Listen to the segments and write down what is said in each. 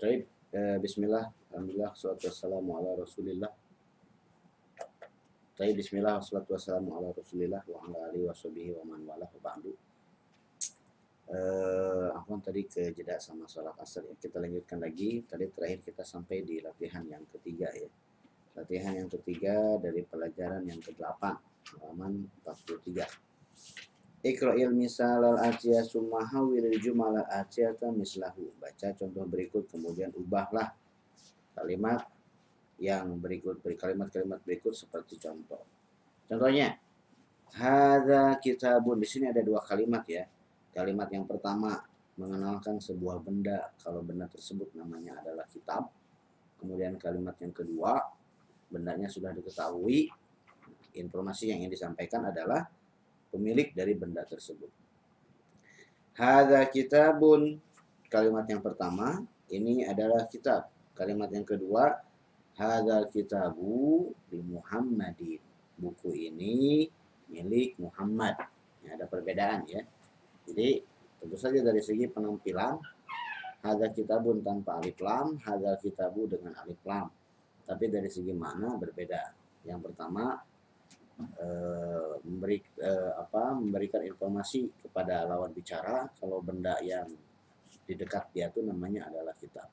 Baik, eh, bismillah, alhamdulillah, salatu wassalamu ala rasulillah. Baik, bismillah, salatu wassalamu ala rasulillah wa ala alihi wa sahbihi wa man wala wa. Eh, Afwan tadi ke jeda sama sholat asar ya. Kita lanjutkan lagi. Tadi terakhir kita sampai di latihan yang ketiga ya. Latihan yang ketiga dari pelajaran yang ke-8 halaman 43. Iqra'il misal al-atiyah summa hawil jumal al-atiyata mislahu. Baca contoh berikut kemudian ubahlah kalimat yang berikut kalimat-kalimat berikut seperti contoh. Contohnya hadza kitabun di sini ada dua kalimat ya. Kalimat yang pertama mengenalkan sebuah benda kalau benda tersebut namanya adalah kitab. Kemudian kalimat yang kedua bendanya sudah diketahui informasi yang ingin disampaikan adalah pemilik dari benda tersebut. Hadza kitabun kalimat yang pertama ini adalah kitab. Kalimat yang kedua hadza kitabu di Muhammadin. Buku ini milik Muhammad. Ya, ada perbedaan ya. Jadi tentu saja dari segi penampilan hadza kitabun tanpa alif lam, hadza kitabu dengan alif lam. Tapi dari segi mana berbeda. Yang pertama memberi eh, apa memberikan informasi kepada lawan bicara kalau benda yang di dekat dia itu namanya adalah kitab.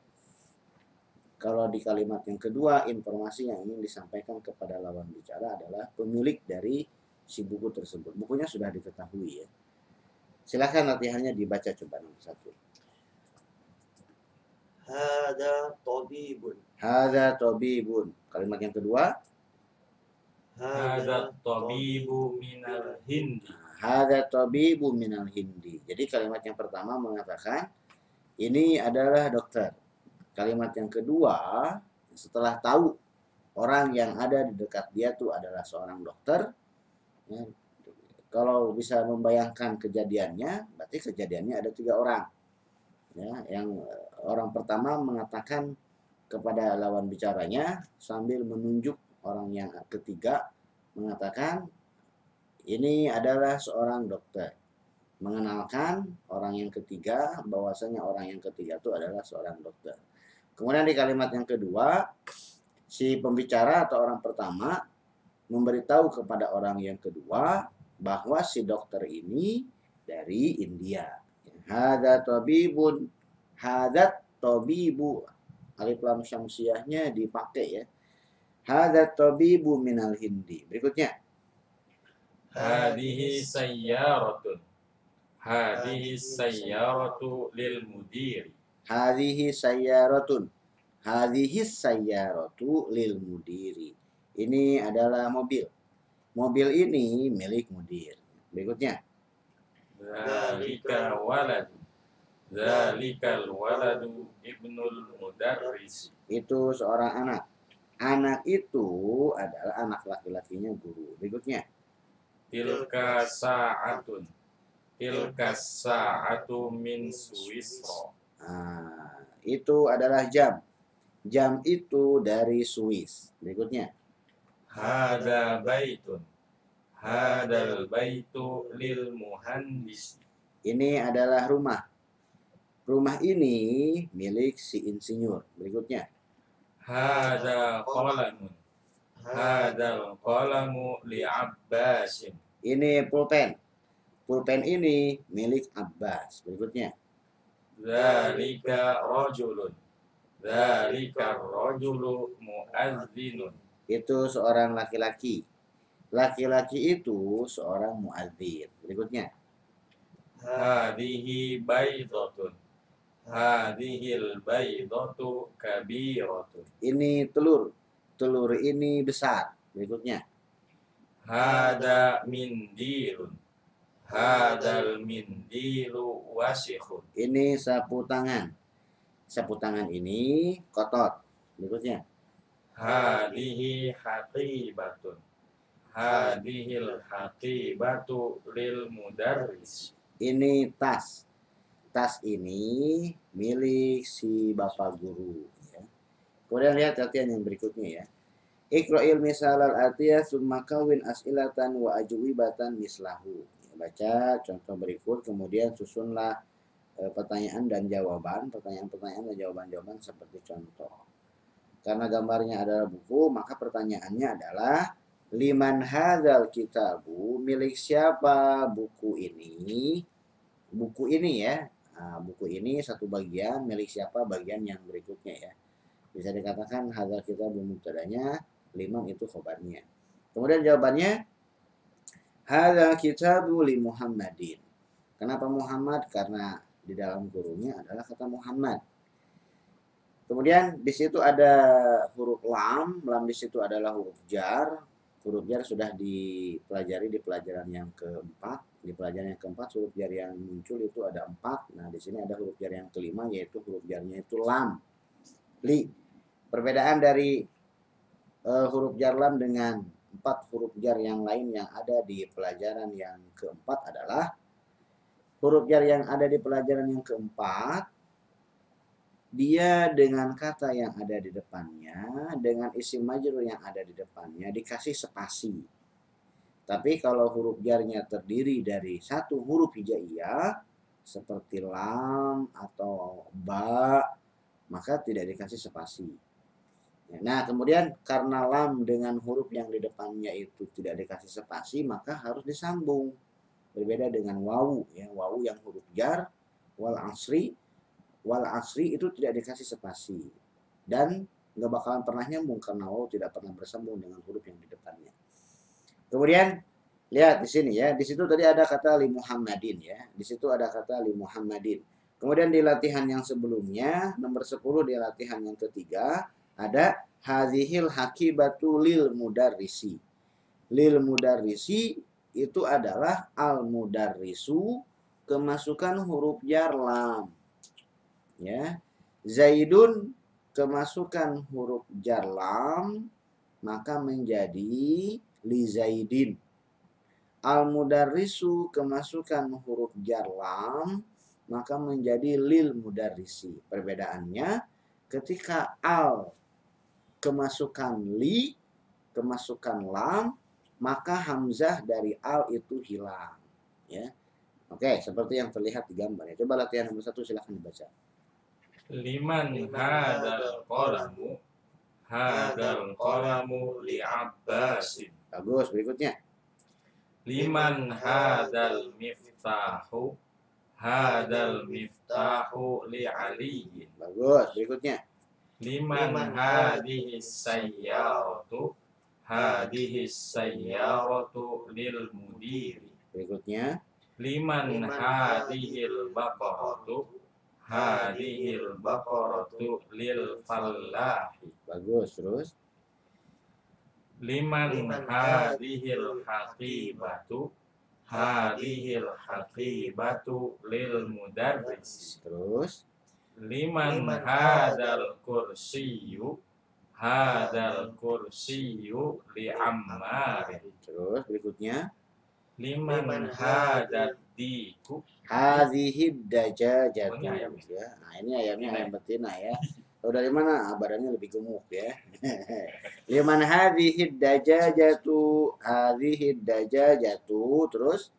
Kalau di kalimat yang kedua, informasi yang ingin disampaikan kepada lawan bicara adalah pemilik dari si buku tersebut. Bukunya sudah diketahui ya. Silahkan latihannya dibaca coba nomor satu. Hada tabibun. Hada tobibun. Kalimat yang kedua. Hada tabibu minal hindi. Hada tobibu minal hindi. Jadi kalimat yang pertama mengatakan ini adalah dokter. Kalimat yang kedua setelah tahu orang yang ada di dekat dia tuh adalah seorang dokter. Ya, kalau bisa membayangkan kejadiannya, berarti kejadiannya ada tiga orang. Ya, yang eh, orang pertama mengatakan kepada lawan bicaranya sambil menunjuk orang yang ketiga mengatakan ini adalah seorang dokter. Mengenalkan orang yang ketiga bahwasanya orang yang ketiga itu adalah seorang dokter. Kemudian di kalimat yang kedua si pembicara atau orang pertama memberitahu kepada orang yang kedua bahwa si dokter ini dari India. Hada tabibun hadat tabibu alif lam syamsiahnya dipakai ya. Hada tabibu minal hindi. Berikutnya. Hadihi sayyaratun. Hadihi sayyaratu lil mudiri. Hadhihi sayyaratun. Hadhihi sayyaratu lil mudiri. Ini adalah mobil. Mobil ini milik mudir. Berikutnya. Zalika waladu. Zalikal waladu ibnul mudarris. Itu seorang anak. Anak itu adalah anak laki-lakinya guru. Berikutnya. Tilka sa'atun. Tilka sa'atu min Suwisro. Nah, itu adalah jam. Jam itu dari Swiss. Berikutnya. Hada baitun. Hadal baitu lil muhandis. Ini adalah rumah. Rumah ini milik si insinyur. Berikutnya. Hada qalamun. Hadal qalamu li Abbasin. Ini pulpen. Pulpen ini milik Abbas. Berikutnya. Zalika rajulun. Zalika rajulu muazzinun. Itu seorang laki-laki. Laki-laki itu seorang muadzin. Berikutnya. Hadihi baidatun. Hadihil baidatu kabiratun. Ini telur. Telur ini besar. Berikutnya. Hada mindilun. Hadal mindilu wasikhun. Ini sapu tangan. Sapu tangan ini kotor. Berikutnya. Hadihi haqibatun. Hadihil haqibatu lil mudarris. Ini tas. Tas ini milik si bapak guru. Ya. Kemudian lihat latihan yang berikutnya ya. Iqra'il misal al-atiyah summa kawin as'ilatan wa ajwibatan mislahu. Baca contoh berikut kemudian susunlah eh, pertanyaan dan jawaban, pertanyaan-pertanyaan dan jawaban-jawaban seperti contoh. Karena gambarnya adalah buku, maka pertanyaannya adalah liman hadzal kitabu milik siapa buku ini? Buku ini ya. Nah, buku ini satu bagian milik siapa bagian yang berikutnya ya. Bisa dikatakan hadzal kitabu mubtadanya, liman itu khobarnya. Kemudian jawabannya hadzal kitabu li Muhammadin. Kenapa Muhammad? Karena di dalam kurungnya adalah kata Muhammad. Kemudian di situ ada huruf lam, lam di situ adalah huruf jar. Huruf jar sudah dipelajari di pelajaran yang keempat. Di pelajaran yang keempat huruf jar yang muncul itu ada empat. Nah di sini ada huruf jar yang kelima yaitu huruf jarnya itu lam. Li. Perbedaan dari uh, huruf jar lam dengan empat huruf jar yang lain yang ada di pelajaran yang keempat adalah huruf jar yang ada di pelajaran yang keempat dia dengan kata yang ada di depannya dengan isim majrur yang ada di depannya dikasih spasi. Tapi kalau huruf jarnya terdiri dari satu huruf hijaiyah seperti lam atau ba maka tidak dikasih spasi. Nah, kemudian karena lam dengan huruf yang di depannya itu tidak dikasih spasi, maka harus disambung. Berbeda dengan wawu ya wawu yang huruf jar wal asri wal asri itu tidak dikasih spasi. Dan nggak bakalan pernah nyambung karena tidak pernah bersambung dengan huruf yang di depannya. Kemudian lihat di sini ya. Di situ tadi ada kata li Muhammadin ya. Di situ ada kata li Muhammadin. Kemudian di latihan yang sebelumnya nomor 10 di latihan yang ketiga ada hadhil hakibatu lil mudarrisi. Lil mudarrisi itu adalah al mudarrisu kemasukan huruf jar lam. Ya. Zaidun kemasukan huruf jar lam maka menjadi li Zaidin. Al mudarrisu kemasukan huruf jar lam maka menjadi lil mudarrisi. Perbedaannya ketika al kemasukan li kemasukan lam maka hamzah dari al itu hilang ya oke seperti yang terlihat di gambar ya coba latihan nomor satu silahkan dibaca liman hadal qalamu hadal qalamu li abbasin bagus berikutnya. Liman hadal miftahu hadal miftahu li aliyin bagus berikutnya. Liman hadhihi sayyaratu hadhihi sayyaratu lil mudiri. Berikutnya. Liman hadhil baqaratu hadhil baqaratu lil fallahi. Bagus terus? Liman hadhil haqibatu hadhil haqibatu lil mudarris terus? Liman hadal kursiyu hadal kursiyu li ammar terus berikutnya liman dajajatu Oh, ini ayam. ya nah ini ayamnya ayam betina ya. Tahu dari mana? Ah, Badannya lebih gemuk ya. Liman hadhihi dajajatu. Hadhihi dajajatu. Terus?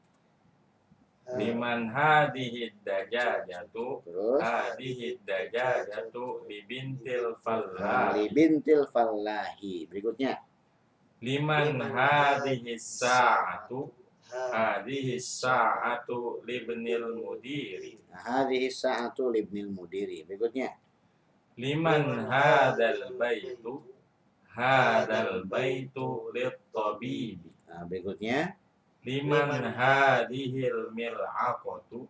Liman hadhihi dajajatu. Terus? Hadhihi dajajatu li bintil fallah li bintil fallahi. Berikutnya. Liman hadhihi sa'atu hadhihi sa'atu li ibnil mudiri hadhihi sa'atu libnil mudiri. Berikutnya liman hadal baitu hadal baitu lit tabibi nah, berikutnya liman hadhil mil'aqatu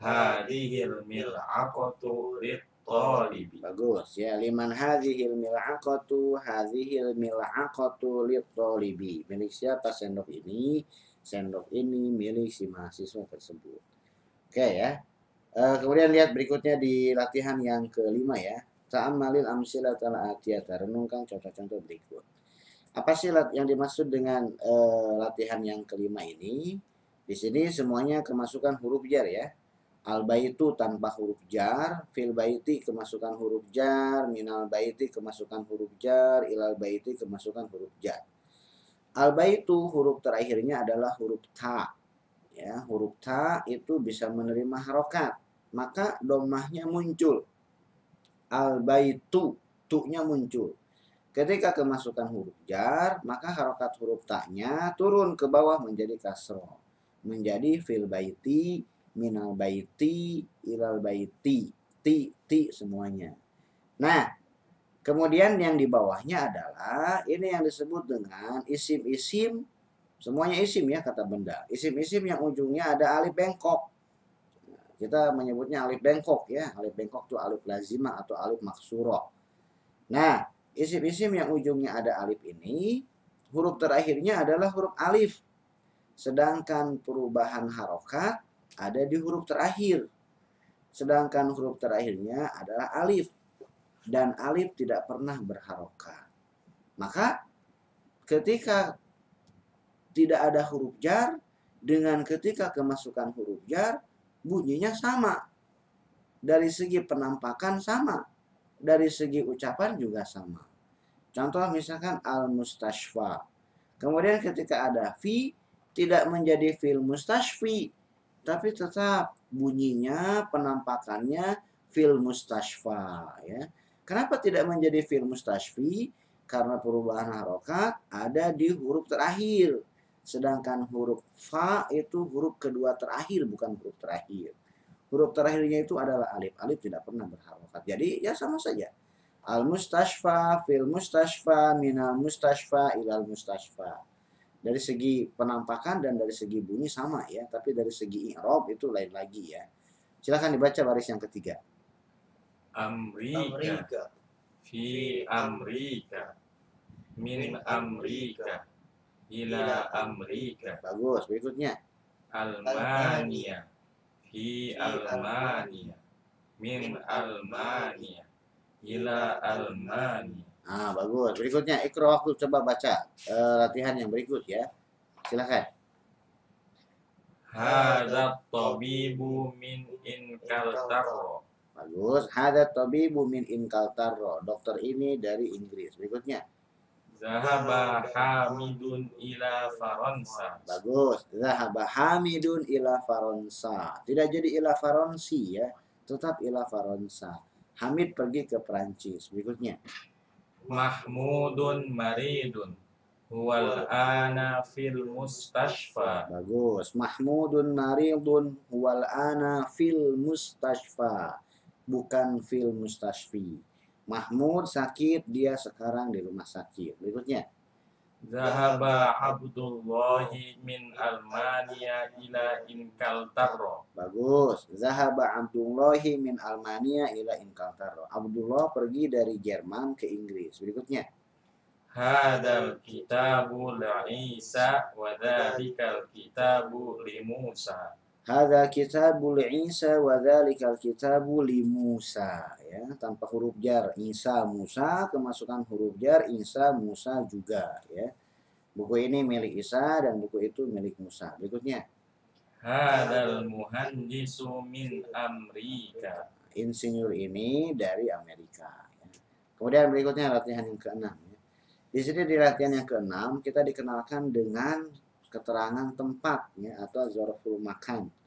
hadhil mil'aqatu lit talibi bagus ya liman hadhil mil'aqatu hadhil mil'aqatu lit talibi. Milik siapa sendok ini? Sendok ini milik si mahasiswa tersebut. Oke ya. Eh, kemudian lihat berikutnya di latihan yang kelima ya. Ta'ammalil amsilatal atiyata. Renungkan contoh-contoh berikut. Apa sih yang dimaksud dengan eh, latihan yang kelima ini? Di sini semuanya kemasukan huruf jar ya. Al baitu tanpa huruf jar, fil baiti kemasukan huruf jar, minal baiti kemasukan huruf jar, ilal baiti kemasukan huruf jar. Al baitu huruf terakhirnya adalah huruf ta. Ya, huruf ta itu bisa menerima harokat. maka domahnya muncul. Al-baitu, tu-nya muncul. Ketika kemasukan huruf jar, maka harokat huruf taknya turun ke bawah menjadi kasroh. Menjadi fil baiti, minal baiti, ilal baiti, ti, ti semuanya. Nah, kemudian yang di bawahnya adalah ini yang disebut dengan isim-isim, semuanya isim ya kata benda. Isim-isim yang ujungnya ada alif bengkok. Kita menyebutnya alif bengkok ya. Alif bengkok itu alif lazimah atau alif maksuroh. Nah, isim-isim yang ujungnya ada alif ini, huruf terakhirnya adalah huruf alif. Sedangkan perubahan harokat ada di huruf terakhir. Sedangkan huruf terakhirnya adalah alif. Dan alif tidak pernah berharokat. Maka ketika tidak ada huruf jar, dengan ketika kemasukan huruf jar, bunyinya sama. Dari segi penampakan sama. Dari segi ucapan juga sama. Contoh misalkan al-mustashfa. Kemudian ketika ada fi, tidak menjadi fil mustashfi. Tapi tetap bunyinya, penampakannya fil mustashfa. Ya. Kenapa tidak menjadi fil mustashfi? Karena perubahan harokat ada di huruf terakhir. Sedangkan huruf fa itu huruf kedua terakhir bukan huruf terakhir. Huruf terakhirnya itu adalah alif. Alif tidak pernah berharokat. Jadi ya sama saja. Al mustashfa, fil mustashfa, minal mustashfa, ilal mustashfa. Dari segi penampakan dan dari segi bunyi sama ya, tapi dari segi i'rab itu lain lagi ya. Silakan dibaca baris yang ketiga. Amrika. Amerika. Fi Amrika. Min Amrika. Ila Amrika. Bagus. Berikutnya. Almania. Fi Almania. Min Almania. Ila Almania. Ah, bagus. Berikutnya Ikra waktu coba baca eh, latihan yang berikut ya. Silakan. Hada tabibu min inkaltaro. Bagus. Hada tabibu min inkaltarro. Dokter ini dari Inggris. Berikutnya. Zahaba Hamidun ila Faransa. Bagus. Zahaba Hamidun ila Faransa. Tidak jadi ila Faransi ya. Tetap ila Faransa. Hamid pergi ke Perancis. Berikutnya. Mahmudun maridun. Huwal ana fil mustashfa. Bagus. Mahmudun maridun wal ana fil mustashfa. Bukan fil mustashfi. Mahmud sakit, dia sekarang di rumah sakit. Berikutnya. Zahaba Abdullahi min Almania ila Inkaltaro. Bagus. Zahaba Abdullahi min Almania ila Inkaltaro. Abdullah pergi dari Jerman ke Inggris. Berikutnya. Hadal kitabu li Isa wa dhalikal kitabu li Musa. Hadza kitabul Isa wa dzalikal kitabu li Musa ya tanpa huruf jar Isa Musa kemasukan huruf jar Isa Musa juga ya. Buku ini milik Isa dan buku itu milik Musa. Berikutnya Hadal muhandisu min Amrika. insinyur ini dari Amerika. ya. Kemudian berikutnya latihan yang keenam. ya. Di sini di latihan yang keenam kita dikenalkan dengan keterangan tempat ya atau zorful makan.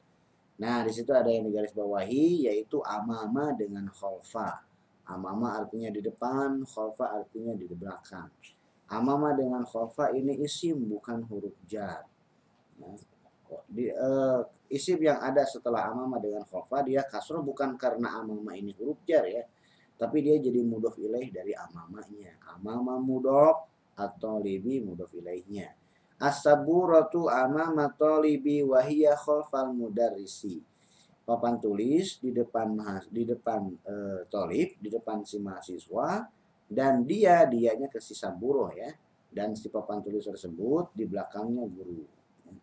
Nah, di situ ada yang digaris bawahi yaitu amama dengan kholfa. Amama artinya di depan, kholfa artinya di belakang. Amama dengan kholfa ini isim bukan huruf jar. Nah, di, eh, isim yang ada setelah amama dengan kholfa dia kasroh bukan karena amama ini huruf jar ya, tapi dia jadi mudof ilaih dari amamanya. Amama mudof atau libi mudof ilaihnya. As-saburatu amama talibi wahiyya khalfal mudarrisi. Papan tulis di depan di depan eh, tolib, di depan si mahasiswa dan dia dianya ke si saburoh ya. Dan si papan tulis tersebut di belakangnya guru.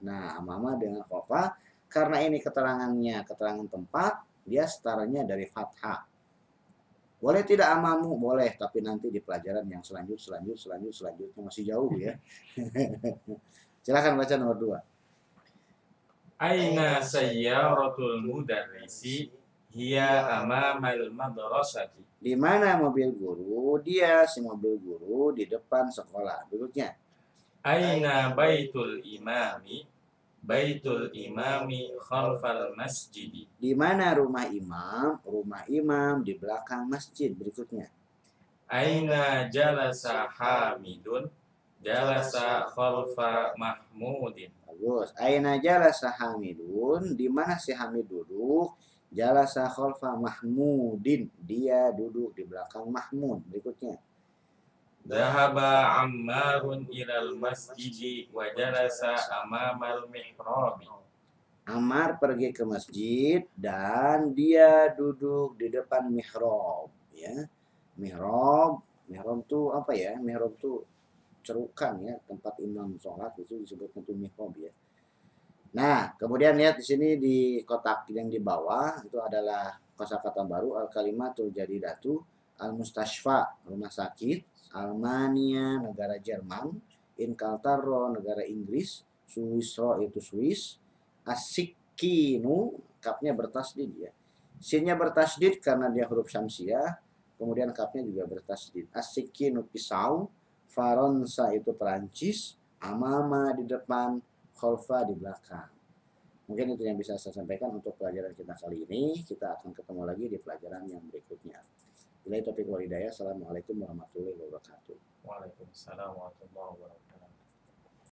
Nah, amama dengan khofa karena ini keterangannya keterangan tempat, dia setaranya dari fathah. Boleh tidak amamu? Boleh, tapi nanti di pelajaran yang selanjut, selanjut, selanjut, selanjutnya masih jauh ya. Silakan baca nomor dua. Aina sayyaratul mudarrisi hiya amamal madrasati. Di mana mobil guru? Dia si mobil guru di depan sekolah. Berikutnya. Aina baitul imami Baitul imami khalfal masjidi. Di mana rumah imam? Rumah imam di belakang masjid berikutnya. Aina jalasa Hamidun? Jalasa khalfa Mahmudin. Bagus. Aina jalasa Hamidun? Di mana si Hamid duduk? Jalasa khalfa Mahmudin. Dia duduk di belakang Mahmud. Berikutnya. Dhahaba Ammarun ilal masjidi wa jalasa amamal mihrabi. Ammar pergi ke masjid dan dia duduk di depan mihrab ya. Mihrab, mihrab itu apa ya? Mihrab itu cerukan ya, tempat imam sholat itu disebutnya itu mihrab ya. Nah, kemudian lihat di sini di kotak yang di bawah itu adalah kosakata baru al kalimatul jadidatu al mustashfa rumah sakit Almania negara Jerman Inkaltaro negara Inggris Swisro itu Swiss Asikinu kapnya bertasdid ya. Sinnya bertasdid karena dia huruf syamsiah kemudian kapnya juga bertasdid. Asikinu pisau Faronsa itu Perancis Amama di depan Kholfa di belakang. Mungkin itu yang bisa saya sampaikan untuk pelajaran kita kali ini. Kita akan ketemu lagi di pelajaran yang berikutnya Bila topik walidaya. Assalamualaikum warahmatullahi wabarakatuh. Waalaikumsalam warahmatullahi wabarakatuh.